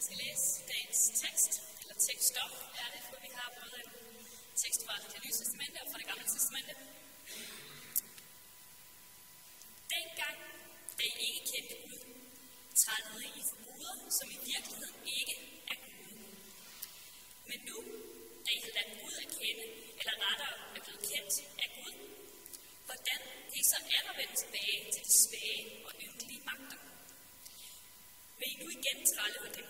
Jeg skal læse dagens tekst, eller tekstop er det, for vi har både en tekst fra det nye testamente og fra det gamle testamente. Dengang, da I ikke kendte Gud, trædede I for som i virkeligheden ikke er Gud. Men nu, da I har ladt Gud at kende, eller rettere er blevet kendt af Gud, hvordan kan I så atter vende tilbage til de svage og yndelige magter? Vil I nu igen trælle på dem?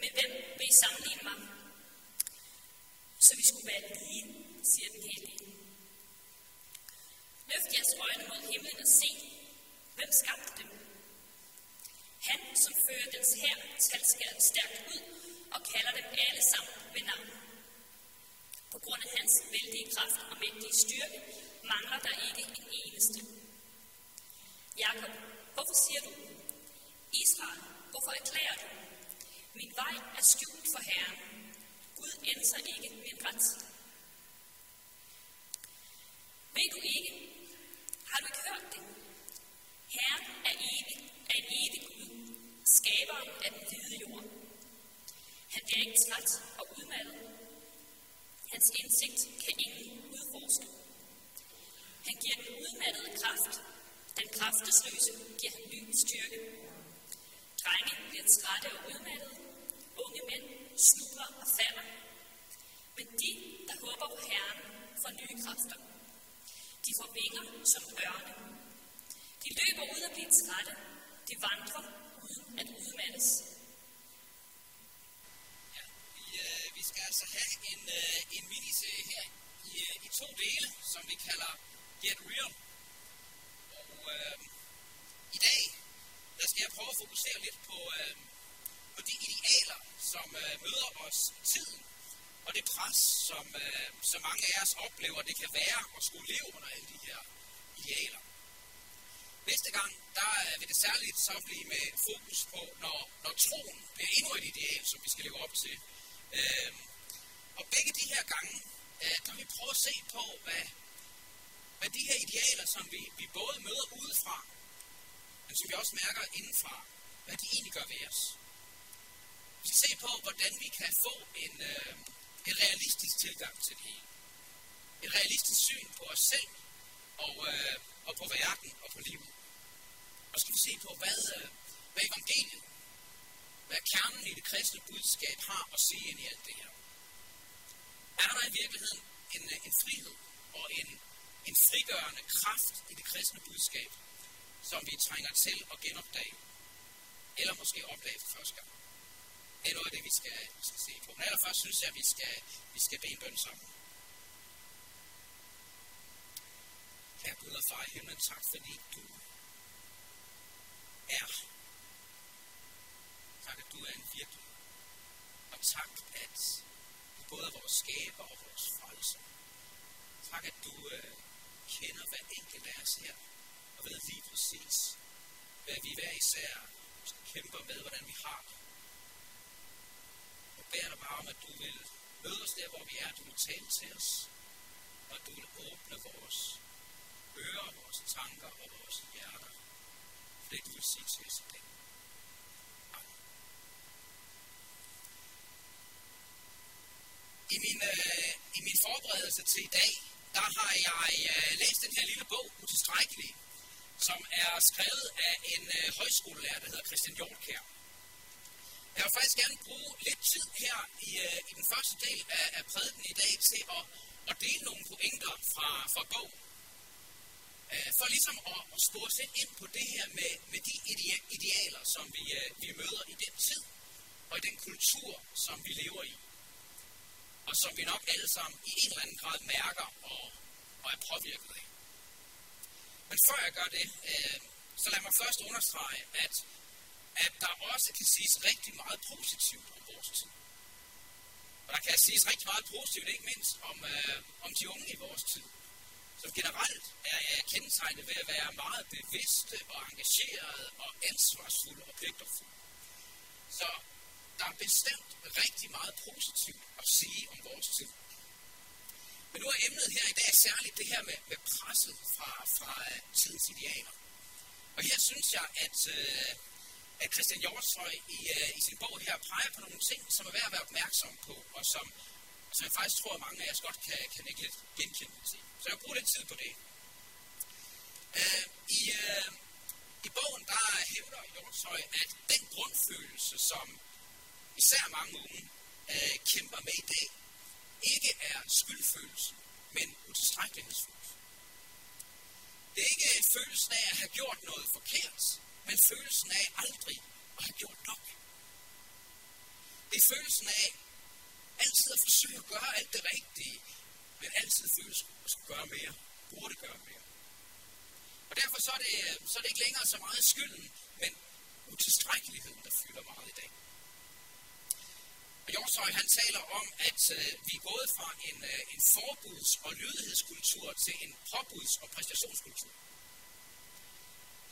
Med hvem vil I sammenligne mig? Så vi skulle være lige, siger den hellige. Løft jeres øjne mod himlen og se, hvem skabte dem. Han, som fører dens her talskært stærkt ud og kalder dem alle sammen ved navn. På grund af hans vældige kraft og mægtige styrke mangler der ikke en eneste. Jakob, hvorfor siger du, Israel, hvorfor erklærer du? Min vej er skjult for Herren. Gud ændrer ikke min ret. Ved du ikke? Har du ikke hørt det? Herren er evig, er en evig Gud, skaberen af den hvide jord. Han bliver ikke træt og udmattet. Hans indsigt kan ingen udforske. Han giver den udmattede kraft. Den kraftesløse giver han ny styrke. Drenge bliver trætte og udmattede. Unge mænd snubler og falder. Men de, der håber på Herren, får nye kræfter. De får vinger som ørne. De løber ud og bliver trætte. De vandrer uden at udmattes. Ja, vi, øh, vi skal altså have en, øh, en miniserie her i, øh, i to dele, som vi kalder Get Real. Og øh, i dag, der skal jeg prøve at fokusere lidt på, øh, på de idealer, som øh, møder os i tiden, og det pres, som øh, så mange af os oplever, det kan være at skulle leve under alle de her idealer. Næste gang, der øh, vil det særligt så blive med fokus på, når, når troen bliver endnu et ideal, som vi skal leve op til. Øh, og begge de her gange, øh, kan vi prøve at se på, hvad, hvad de her idealer, som vi, vi både møder udefra, men som vi også mærker indenfra, hvad de egentlig gør ved os. Vi skal se på, hvordan vi kan få en, øh, en realistisk tilgang til det hele. Et realistisk syn på os selv og, øh, og på verden og på livet. Og skal vi se på, hvad, øh, hvad evangeliet, hvad kernen i det kristne budskab har at sige ind i alt det her. Er der i virkeligheden en, øh, en frihed og en, en frigørende kraft i det kristne budskab, som vi trænger til at genopdage? Eller måske opdage for første gang. Det er noget af det, vi skal, vi skal se på. Men allerførst synes jeg, at vi skal, vi skal bede en bøn sammen. Kære Gud og far i himlen, tak fordi du er. Tak, at du er en virkelig. Og tak, at du både er vores skaber og vores frelser. Tak, at du øh, kender hver enkelt af os her, og ved lige præcis, hvad vi hver især kæmper med, hvordan vi har det. Jeg beder dig bare om, at du vil møde os der, hvor vi er. Du vil tale til os, og at du vil åbne vores ører, vores tanker og vores hjerter for det, du vil sige til os i dag. I min, øh, I min forberedelse til i dag, der har jeg øh, læst den her lille bog, Utilstrækkelig, som er skrevet af en øh, højskolelærer, der hedder Christian Hjortkær. Jeg vil faktisk gerne bruge lidt tid her i, øh, i den første del af, af prædiken i dag til at, at dele nogle pointer fra, fra bogen. Øh, for ligesom at, at spore sig ind på det her med, med de idealer, som vi, øh, vi møder i den tid, og i den kultur, som vi lever i. Og som vi nok alle sammen i en eller anden grad mærker og, og er påvirket af. Men før jeg gør det, øh, så lad mig først understrege, at, at der også kan siges rigtig meget positivt om vores tid. Og der kan siges rigtig meget positivt, ikke mindst om, øh, om de unge i vores tid som generelt er, er kendetegnet ved at være meget bevidste og engagerede og ansvarsfulde og pligtopfulde. Så der er bestemt rigtig meget positivt at sige om vores tid. Men nu er emnet her i dag særligt det her med, med presset fra, fra øh, tidens idealer. Og her synes jeg, at, øh, at Christian Hjortshøj i, øh, i sin bog her peger på nogle ting, som er værd at være opmærksom på, og som, som jeg faktisk tror, at mange af jer godt kan, kan ikke lidt genkende til. Så jeg bruger lidt tid på det. Øh, i, øh, I bogen, der hævder Hjortshøj, at den grundfølelse, som især mange unge øh, kæmper med i dag, ikke er skyldfølelse, men utilstrækkelighedsfølelse. Det er ikke følelsen af at have gjort noget forkert, men følelsen af aldrig at have gjort nok. Det er følelsen af altid at forsøge at gøre alt det rigtige, men altid føles at skulle gøre mere, burde gøre mere. Og derfor så er, det, så er det ikke længere så meget skylden, men utilstrækkeligheden, der fylder meget i dag. Og Jorshøj, han taler om, at øh, vi er gået fra en, øh, en forbuds- og lydighedskultur til en påbuds- og præstationskultur.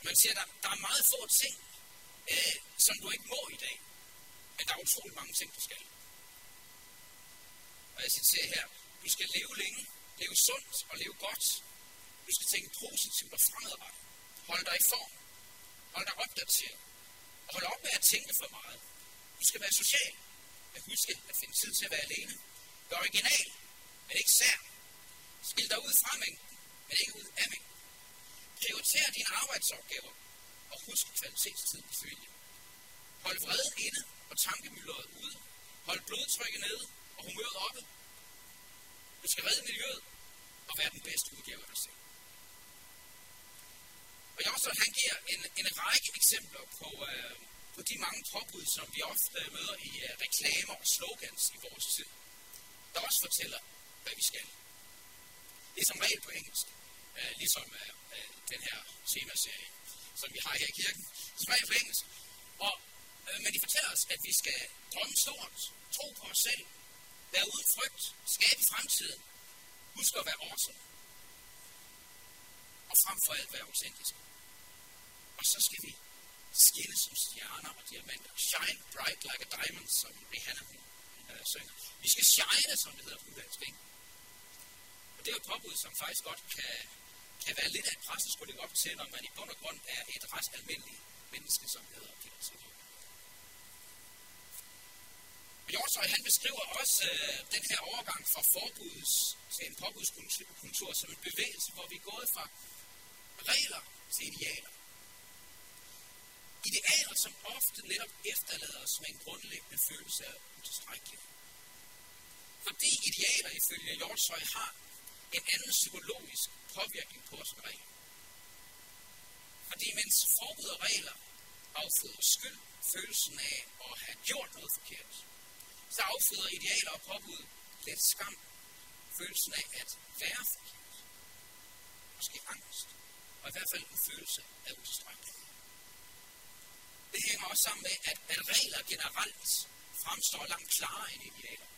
Man siger, der, der er meget få ting, øh, som du ikke må i dag. Men der er utrolig mange ting, du skal. Og jeg citerer her, du skal leve længe, leve sundt og leve godt. Du skal tænke positivt og fremadrettet. Hold dig i form. Hold dig opdateret. Og hold op med at tænke for meget. Du skal være social. At huske at finde tid til at være alene. Vær original, men ikke sær. Skil dig ud fra mængden, men ikke ud af mængden. Prioriter dine arbejdsopgaver og husk kvalitetstid i familien. Hold vreden inde og tankemylderet ude. Hold blodtrykket nede og humøret oppe. Du skal redde miljøet og være den bedste udgave af dig selv. Og Josser, han giver en, en række eksempler på, øh, på de mange påbud, som vi ofte møder i øh, reklamer og slogans i vores tid, der også fortæller, hvad vi skal. Det er som regel på engelsk, øh, ligesom øh, den her temaserie, som vi har her i kirken. som regel på engelsk. Og, øh, men de fortæller os, at vi skal drømme stort, tro på os selv, være uden frygt, skabe fremtiden, husk at være awesome. Og frem for alt være autentiske. Og så skal vi skinne som stjerner og diamanter. Shine bright like a diamond, som Rihanna hun øh, synger. Vi skal shine, som det hedder på uddansk, ikke? Og det er et påbud, som faktisk godt kan, kan være lidt af en pres, op til, når man i bund og grund er et ret almindeligt menneske, som hedder Peter Silje. Hjortøj, han beskriver også øh, den her overgang fra forbuds til en påbudskultur som en bevægelse, hvor vi er gået fra regler til idealer. Idealer, som ofte netop efterlader os med en grundlæggende følelse af utilstrækkelighed. Fordi idealer ifølge Hjortshøj har en anden psykologisk påvirkning på os end regler. Fordi mens forbud og regler afføder skyld, følelsen af at have gjort noget forkert, så afføder idealer og påbud lidt skam, følelsen af at være forkert. Måske angst, og i hvert fald en følelse af utilstrækkelighed. Det hænger også sammen med, at, at regler generelt fremstår langt klarere end idealer.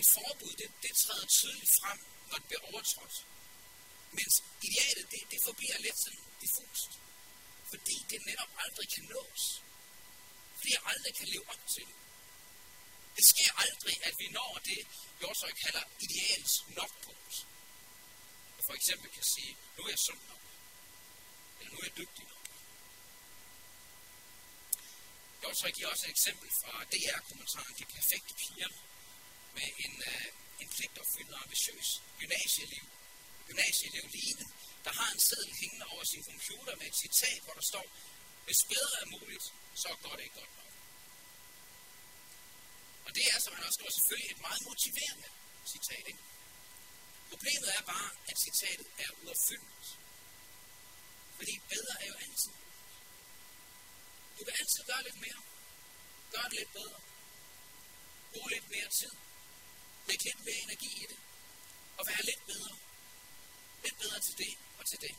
Et forbud, det, det træder tydeligt frem, når det bliver overtrådt. Mens idealet, det, det forbliver lidt sådan diffust. Fordi det netop aldrig kan nås. Fordi jeg aldrig kan leve op til det. Det sker aldrig, at vi når det, Jordsøj kalder ideals nokpunkt. Og for eksempel kan sige, nu er jeg sund nok. Eller nu er jeg dygtig nok. Jordsøj giver også et eksempel fra DR-kommentaren De Perfekte Piger med en, øh, en pligtopfyldende ambitiøs gymnasieliv. gymnasieelev Line, der har en seddel hængende over sin computer med et citat, hvor der står, hvis bedre er muligt, så går det ikke godt nok. Og det er, som han også skriver, selvfølgelig et meget motiverende citat. Ikke? Problemet er bare, at citatet er uopfyldt. Fordi bedre er jo altid. Du kan altid gøre lidt mere. Gør det lidt bedre. Brug lidt mere tid. Læg lidt mere energi i det. Og være lidt bedre. Lidt bedre til det og til det.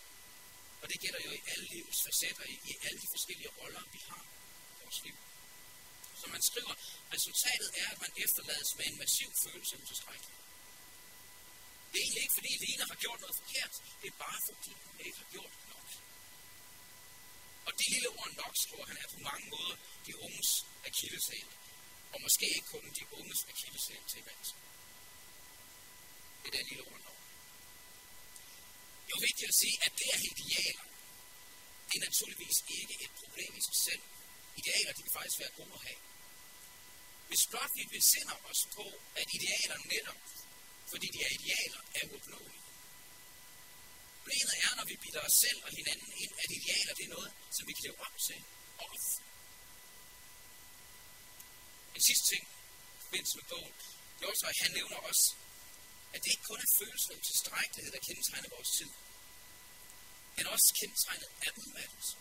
Og det gælder jo i alle livets facetter, i, i alle de forskellige roller, vi har i vores liv. Som man skriver, resultatet er, at man efterlades med en massiv følelse af utilstrækkelighed. Det er egentlig ikke, fordi Lena har gjort noget forkert. Det er bare, fordi hun ikke har gjort. Og det lille ord nok, tror han, er på mange måder de unges akilleshæl. Og måske ikke kun de unges akilleshæl til vands. Det er det lille ord nok. Det er jo vigtigt at sige, at det er idealer. Det er naturligvis ikke et problem i sig selv. idealer de kan faktisk være gode at have. Hvis blot vi besinder os på, at idealer netop, fordi de er idealer, er uopnåelige. Problemet er, når vi bilder os selv og hinanden ind, at idealer det er noget, som vi kan leve op til og opfylde. En sidste ting, forbindelse med bogen, at han nævner også, at det ikke kun er følelsen om tilstrækkelighed, der kendetegner vores tid, men også kendetegnet af udmattelse.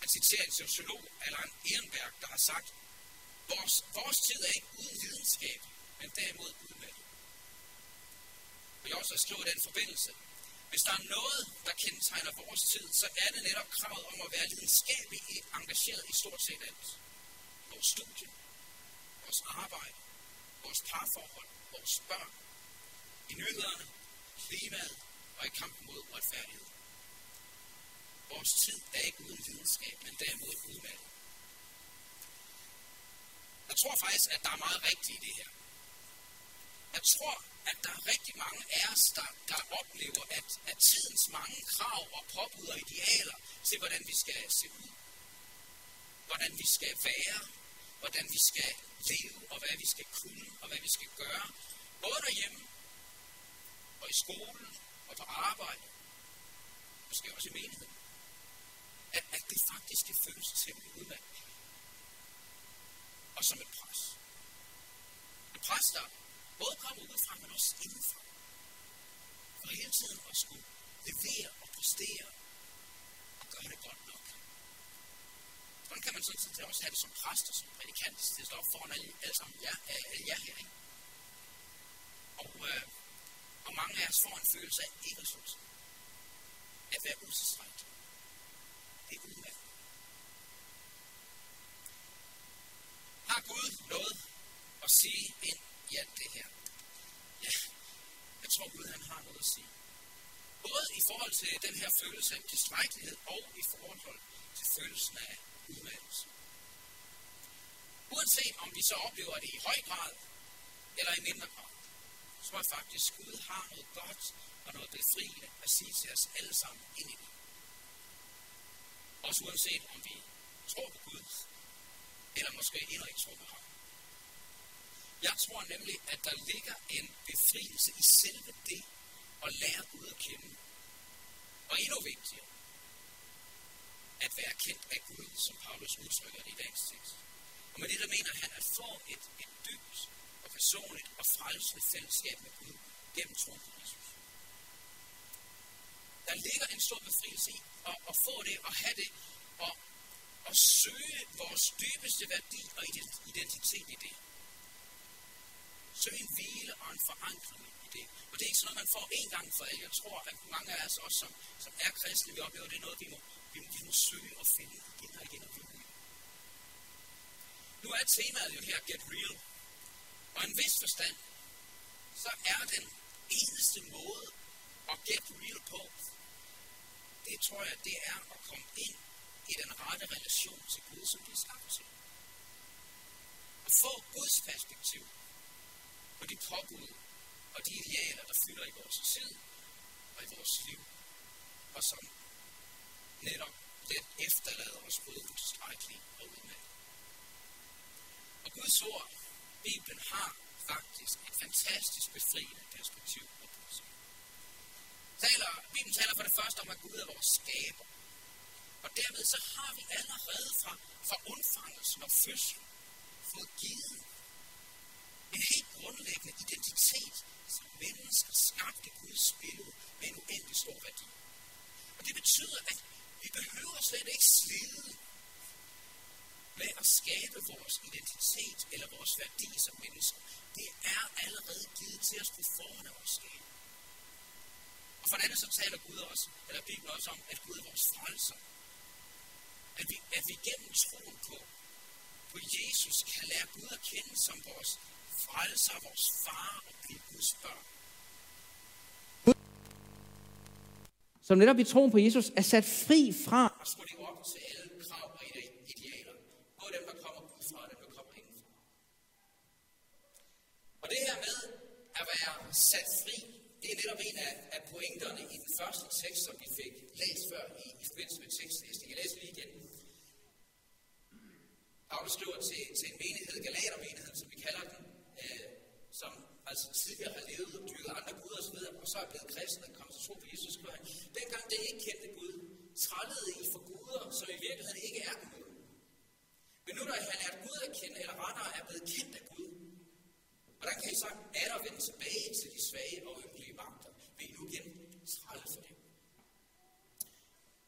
Han citerer en sociolog, Allan Ehrenberg, der har sagt, vores, vores tid er ikke uden videnskab, men derimod udmattet. Og jeg også skriver den forbindelse. Hvis der er noget, der kendetegner vores tid, så er det netop kravet om at være lidenskabeligt engageret i stort set alt. Vores studie, vores arbejde, vores parforhold, vores børn, i nyhederne, klimaet og i kampen mod retfærdighed. Vores tid er ikke uden videnskab, men derimod udmattet. Jeg tror faktisk, at der er meget rigtigt i det her. Jeg tror, at der er rigtig mange af os, der, der oplever, at, at tidens mange krav og påbud og idealer til, hvordan vi skal se ud, hvordan vi skal være, hvordan vi skal leve, og hvad vi skal kunne, og hvad vi skal gøre, både derhjemme og i skolen og på arbejde, måske også i menigheden, at, at det faktisk kan føles temmelig udmattende, Og som et pres. Et pres, der både komme udefra, men også indenfra. For hele tiden at skulle levere og præstere og gøre det godt nok. Sådan kan man sådan set også have det som præst og som prædikant. Det står foran alle, alle sammen jer, alle jer her. Ikke? Og, øh, og mange af os får en følelse af ikke at At være utilstrækkelig. Det er udmærket. Har Gud noget at sige ind i alt det her? Ja, jeg tror Gud han har noget at sige. Både i forhold til den her følelse af tilstrækkelighed og i forhold til følelsen af udmattelse. Uanset om vi så oplever det i høj grad eller i mindre grad, så tror jeg faktisk, at Gud har noget godt og noget befriende at sige til os alle sammen ind i det. Også uanset om vi tror på Gud, eller måske endnu ikke tror på ham. Jeg tror nemlig, at der ligger en befrielse i selve det at lære Gud at kende. Og endnu vigtigere, at være kendt af Gud, som Paulus udtrykker det i dagens tekst. Og med det, der mener han at få et, et dybt og personligt og frelsende fællesskab med Gud gennem troen på Jesus. Der ligger en stor befrielse i at, at få det og have det og, at søge vores dybeste værdi og identitet i det. Søge en hvile og en forankring i det. Og det er ikke sådan noget, man får en gang for alle. Jeg tror, at mange af os også, som, som er kristne, vi oplever, det er noget, vi må, vi, vi må søge og finde igen og igen og igen. Nu er temaet jo her Get Real. Og en vis forstand, så er den eneste måde at get real på, det tror jeg, det er at komme ind i den rette relation til Gud, som vi er skabt til. At få Guds perspektiv på de påbud og de idealer, der fylder i vores tid og i vores liv, og som netop let efterlader os både utilstrækkelige og udmærket. Og Guds ord, Bibelen, har faktisk et fantastisk befriende perspektiv på budskab. Taler, Bibelen taler for det første om, at Gud er vores skaber. Og derved så har vi allerede fra, fra undfangelsen og fødslen fået givet en helt grundlæggende identitet som mennesker skabte Guds billede med en uendelig stor værdi. Og det betyder, at vi behøver slet ikke slide med at skabe vores identitet eller vores værdi som mennesker. Det er allerede givet til os på forhånd af vores skab. Og for det andet så taler Gud også, eller Bibelen også om, at Gud er vores frelser. At vi, at vi gennem troen på, på Jesus kan lære Gud at kende som vores frelser, vores far og blive Guds børn. som netop i troen på Jesus er sat fri fra Og skulle leve op til alle krav og idealer. Både dem, der kommer udefra og dem, der kommer indenfra. Og det her med at være sat fri, det er netop en af, af pointerne i den første tekst, som vi fik læst før i, i forbindelse med tekstlæsning. Jeg læser lige igen. Paulus skriver til, til en menighed, Galatermenigheden, som vi kalder den, som altså tidligere har levet og dyrket andre guder osv., og så er blevet kristne og kommet til tro på Jesus, Christ. dengang det ikke kendte Gud, trællede I for guder, som i virkeligheden ikke er Gud. Men nu når I har lært Gud at kende, eller rettere er blevet kendt af Gud, hvordan kan I så atter vende tilbage til de svage og ynkelige magter? Vil I nu igen trælle for dem?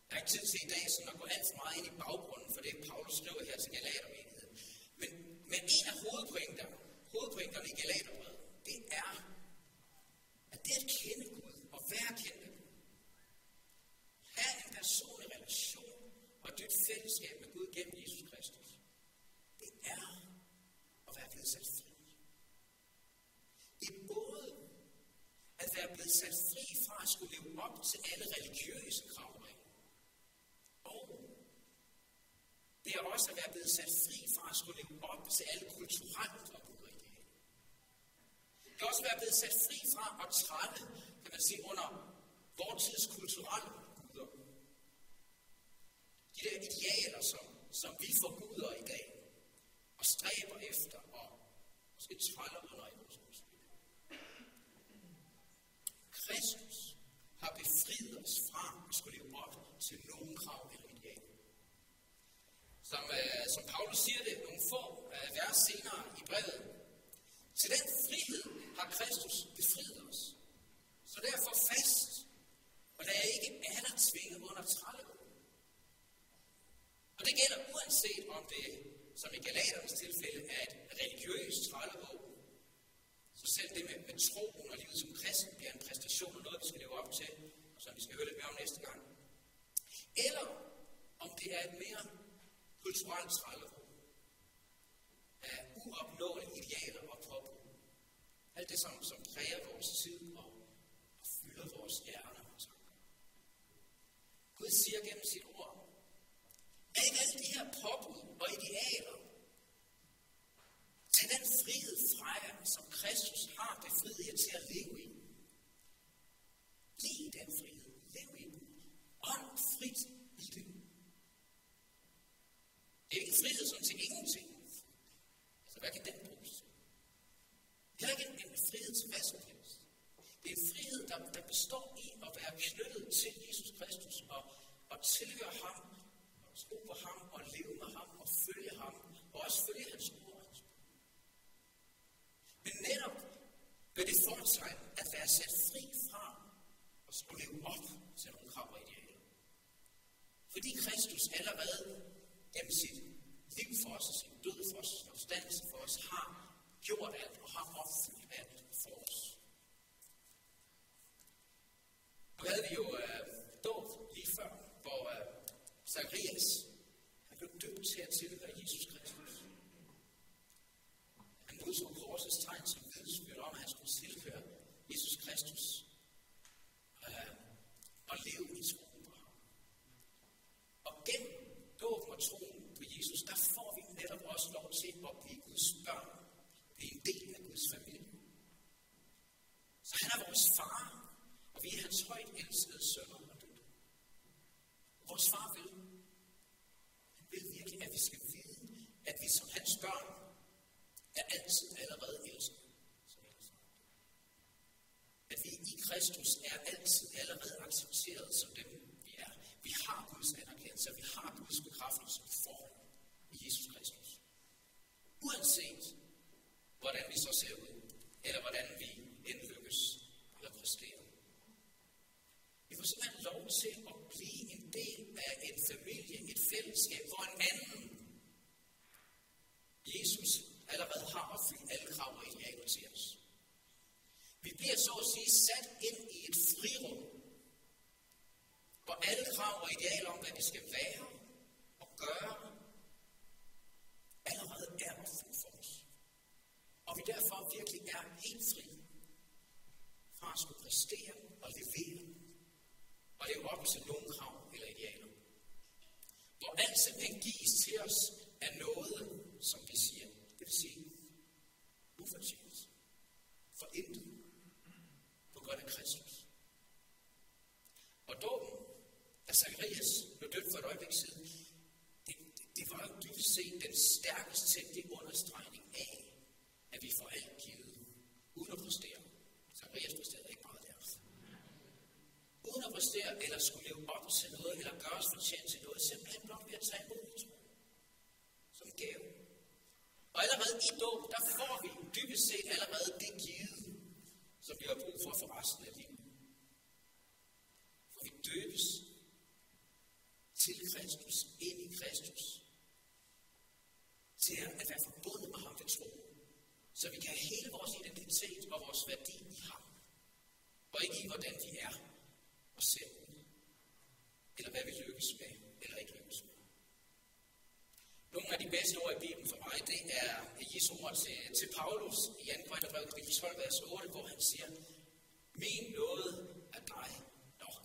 Jeg har ikke tid til i dag sådan at gå alt for meget ind i baggrunden for det, Paulus skriver her til Galatermenigheden. Men, men en af hovedpointerne, hovedpointerne i Galaterbrevet, det er, at det at kende Gud og være kendt af Gud, have en personlig relation og et dybt fællesskab med Gud gennem Jesus Kristus, det er at være blevet sat fri. Det er både at være blevet sat fri fra at skulle leve op til alle religiøse krav, og det er også at være blevet sat fri fra at skulle leve op til alle kulturelle krav. Det er også være blevet sat fri fra og trætte, kan man sige, under vores tids kulturelle guder. De der idealer, som, som vi forguder i dag, og stræber efter, og måske træller under i vores kultur. Kristus har befriet os fra at skulle leve op til nogen krav eller idealer. Som, øh, som Paulus siger det nogle få øh, vers senere i brevet. Til den Kristus befriet os. Så derfor fast, og der er ikke alle tvinget under trælle. Og det gælder uanset om det, som i Galaternes tilfælde, er et religiøst trællebog, så selv det med, med troen og livet som kristen bliver en præstation og noget, vi skal leve op til, og som vi skal høre lidt mere om næste gang. Eller om det er et mere kulturelt trællerum af uopnåelige det, som, som præger vores tid og, og fylder vores hjerner. Gud siger gennem sit ord, at ikke alle de her påbud og idealer Tag den frihed fra jer, som Kristus har befriet jer til at leve i. Bliv den frihed. Lev i den. Ånd frit i det. Det er ikke frihed som til ingenting. Så hvad kan den bruges til? Det er ikke en frihed til hvad som helst. Det er en frihed, der, der består i at være knyttet til Jesus Kristus og, og tilhøre ham, og tro på ham og leve med ham og følge ham og også følge hans ord. Men netop med det fortegn at være sat fri fra og skulle leve op til nogle krav og idealer. Fordi Kristus allerede gennem sit liv for os, og sin død for os, sin opstandelse for os, har gjort alt og har opfyldt alt for os. Nu havde vi jo uh, dåb lige før, hvor uh, Zacharias han blev døbt til at tilhøre Jesus Kristus. Han modtog korsets tegn som vidnesbyrd om, at han skulle tilhøre Jesus Kristus øh, og leve i troen på ham. Og gennem dåben og troen på Jesus, der får vi netop også lov til at blive Guds børn. Vi er en del af Guds familie. Så han er vores far, og vi er hans højt elskede sønner og døtre. Vores far vil, han vil virkelig, at vi skal vide, at vi som hans børn er altid allerede elsket. At vi i Kristus er altid allerede accepteret som dem, vi er. Vi har Guds anerkendelse, og vi har Guds bekræftelse for i Jesus Kristus. Uanset hvordan vi så ser ud, eller hvordan vi indlykkes eller præsterer. Vi får simpelthen lov til at blive en del af en familie, et fællesskab, hvor en anden Jesus allerede har opfyldt alle krav og idealer til os. Vi bliver så at sige sat ind i et frirum, hvor alle krav og idealer om, hvad vi skal være og gøre, allerede er opfyldt for os. Og vi derfor virkelig er helt fri fra at skulle præstere og levere og leve op til nogle krav eller idealer. Hvor alt simpelthen gives til os af noget, som vi siger, det vil sige, ufortjent. For intet. På grund af Kristus. Og dåben, da Zacharias blev døbt for et øjeblik siden, det, det, det var jo dybest set den stærkest tænkte understregning af, at vi får alt givet, uden at præstere. Zacharias præsterede ikke meget der. Uden at præstere, eller skulle leve op til noget, Det gøre os simpelthen blot ved at tage imod det som gave. Og allerede i dåb, der får vi dybest set allerede det givet, som vi har brug for for resten af livet. For vi døbes til Kristus, ind i Kristus, til at være forbundet med ham ved tro, så vi kan have hele vores identitet og vores værdi i ham, og ikke i, hvordan vi er og ser ud, eller hvad vi lykkes med, eller ikke lykkes med historie i Bibelen for mig, det er Jesu ord til, til Paulus i 2. Korintherbrev kapitel 12, vers 8, hvor han siger, Min nåde er dig nok.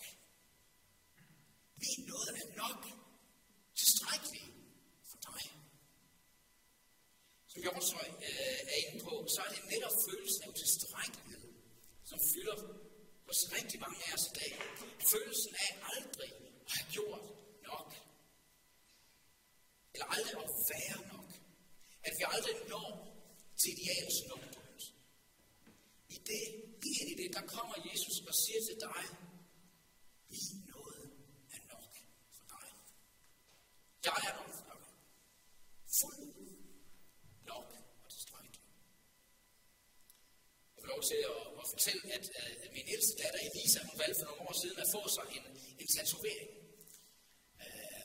Min nåde er nok tilstrækkelig for dig. Som jeg også øh, er inde på, så er det netop følelsen af utilstrækkelighed, som fylder hos rigtig mange af os i dag. Følelsen af aldrig at have gjort nok eller aldrig at færre nok. At vi aldrig når til idealets nulpunkt. I det, ind i det, der kommer Jesus og siger til dig, min noget er nok for dig. Jeg er nok for dig. Fuld nok og tilstrækkelig. Jeg vil lov til at, at fortælle, at, at min ældste datter Elisa, hun valgte for nogle år siden at få sig en, en tatovering. Uh,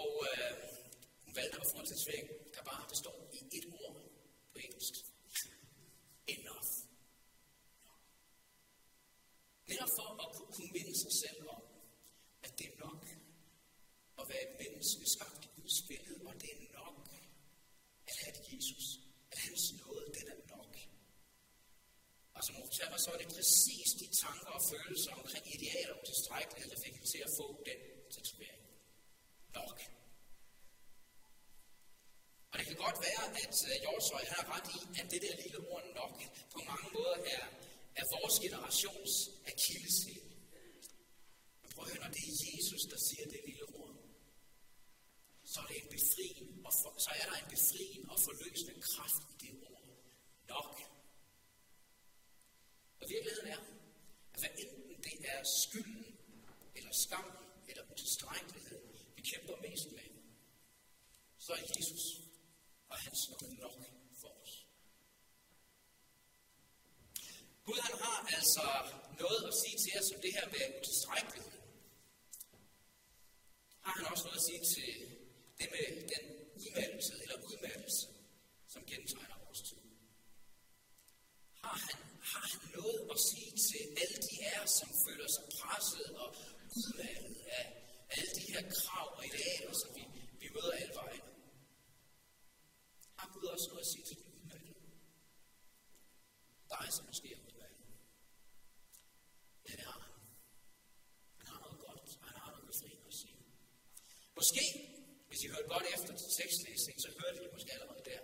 og uh, valgte at få til tatovering, der bare består i et ord på engelsk. Enough. Netop for at kunne minde sig selv om, at det er nok at være et menneske skabt i Guds billede, og det er nok at have Jesus. At hans nåde, den er nok. Og som hun så er det præcis de tanker og følelser omkring idealer og tilstrækkelighed, der fik til at få den tatovering. Nok. Kan godt være, at øh, Hjortøj har ret i, at det der lille ord nok på mange måder er, er vores generations akilleshæl. Men prøv at høre, når det er Jesus, der siger det lille ord, så er, det en befrien, og for, så er der en befriende og forløsende kraft i det ord. Nok. Og virkeligheden er, at hvad enten det er skylden, eller skam, eller utilstrækkelighed, vi kæmper mest med, så er Jesus og hans nåde for os. Gud han har altså noget at sige til os om det her med utilstrækkelighed. Har han også noget at sige til det med den udmattelse eller udmattelse, som gentegner vores tid. Har han, har han noget at sige til alle de her, som føler sig presset og udmattet af alle de her krav og idealer, som vi, vi møder alle vejen? Også noget at sige til de udmattede? Dig, som måske er udmattet. Ja, det har han. Han har noget godt, og han har noget befriende at sige. Måske, hvis I hørte godt efter til så hørte I måske allerede der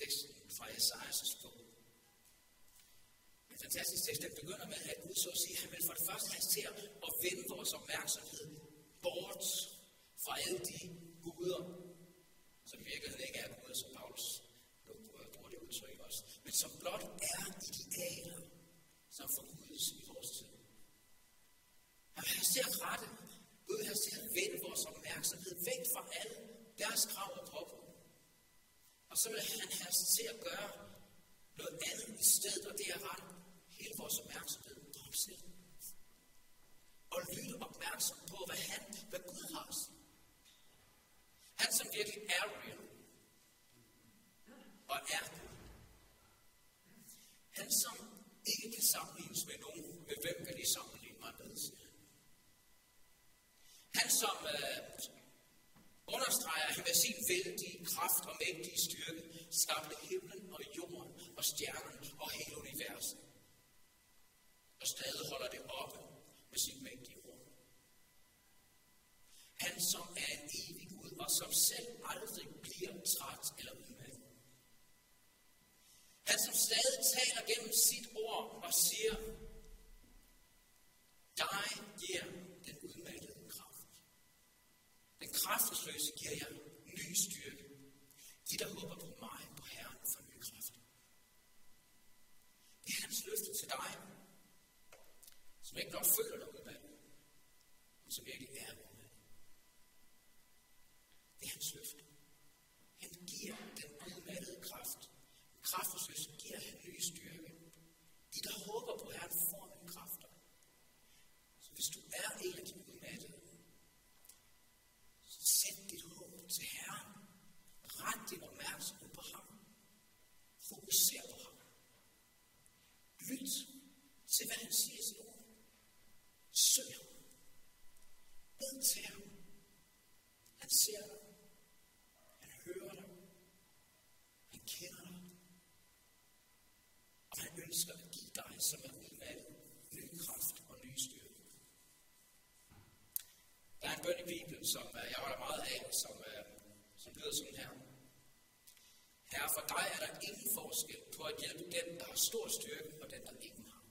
teksten fra Esajas' bog. En fantastisk tekst, den begynder med, at Gud så at sige, at han vil for det første have til at vende vores opmærksomhed bort fra alle de guder, som virker virkeligheden ikke er guder, som Paulus bruger det udtryk også, men som blot er idealer, som forkudes i vores tid. Han vil have til at rette, Gud vil have til at vende vores opmærksomhed væk fra alle deres krav og påbud. Og så vil han have til at gøre noget andet i stedet, og det er ret hele vores opmærksomhed på ham selv. Og lytte opmærksom på, hvad han, hvad Gud har at sige. Han som virkelig er real. Og er Gud. Han som ikke kan sammenlignes med nogen. Med hvem kan de sammenligne mig med? Han som øh, understreger, at han med sin vældige kraft og mægtige styrke skabte himlen og jorden og stjernen og hele universet. Og stadig holder det oppe med sit mægtige ord. Han som er en evig Gud, og som selv aldrig bliver træt eller udmattet. Han som stadig taler gennem sit og siger, dig giver den udmattede kraft. Den kraftesløse giver jeg ny styrke. De, der håber på mig, på Herren, får ny kraft. Det er hans løfte til dig, som ikke blot føler dig udmattet, men som virkelig er hjælpe den, der har stor styrke, og den, der ikke har.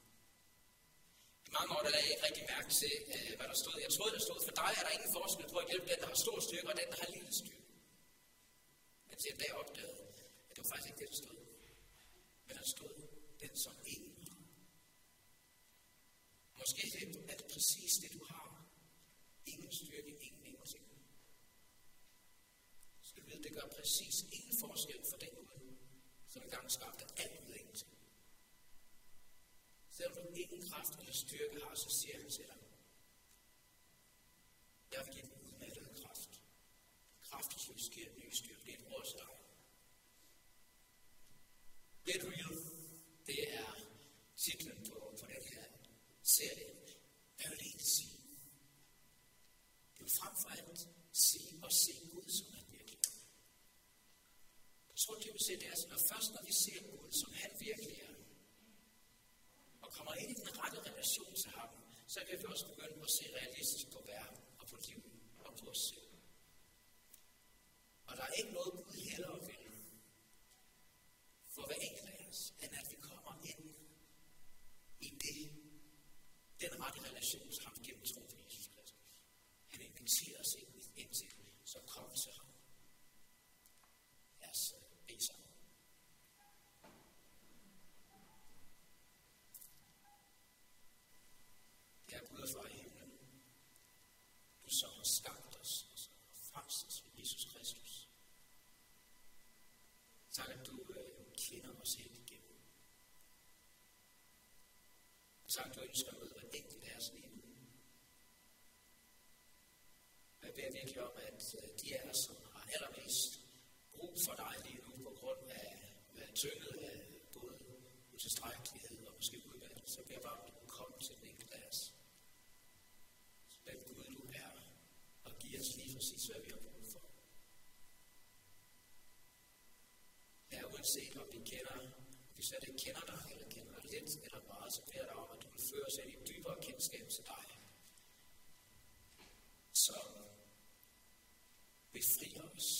I mange år der lagde jeg ikke rigtig mærke til, øh, hvad der stod. Jeg troede, der stod, for dig er der ingen forskel på at hjælpe den, der har stor styrke, og den, der har lille styrke. Men til en dag opdagede, at det var faktisk ikke det, der stod. Men der stod, den som ingen har. Måske er det præcis det, du har. Ingen styrke, ingen ingenting. Så du ved, det gør præcis ingen forskel for den du som engang skabte alt ud af ingenting. Selvom du ingen kraft eller styrke har, så siger han til dig, jeg vil give den udmattet kraft. Kraftesløs giver ny styrke. Det er et ord til dig. Get real, det er titlen på, på den her serie. Hvad vil det egentlig sige? Det er jo frem for alt sige og se Gud, som han virkelig er. Jeg tror, det vil se, det er sådan, at først når vi ser Gud, som han virkelig er, og kommer ind i den rette relation til ham, så kan vi også begynde at se realistisk på verden og på livet og på os selv. Og der er ikke noget Gud hellere vil for hver enkelt af os, end at vi kommer ind i det, den rette relation til ham gennem tro på Jesus Kristus. Han inviterer os ind, ind til, så kom til ham. Lad os øh, bede sammen. Det er Gud fra himlen. Du som har skabt os og som har frelst os ved Jesus Kristus. Tak, at du øh, kender os helt igennem sagt og ønsker noget rigtigt i deres af os liv. Jeg beder virkelig om, at øh, de af os, som har allermest brug for dig lige nu, på grund af at være tynget af både utilstrækkelighed og måske udvalg, så beder jeg bare at du kommer til den enkelte af os. Den Gud, du er, og giver os lige præcis, hvad vi har brug for. Ja, uanset om vi kender, hvis jeg ikke kender dig, eller kender dig lidt eller meget, så beder jeg dig om, føre os ind i et dybere kendskab til dig. Som befrier os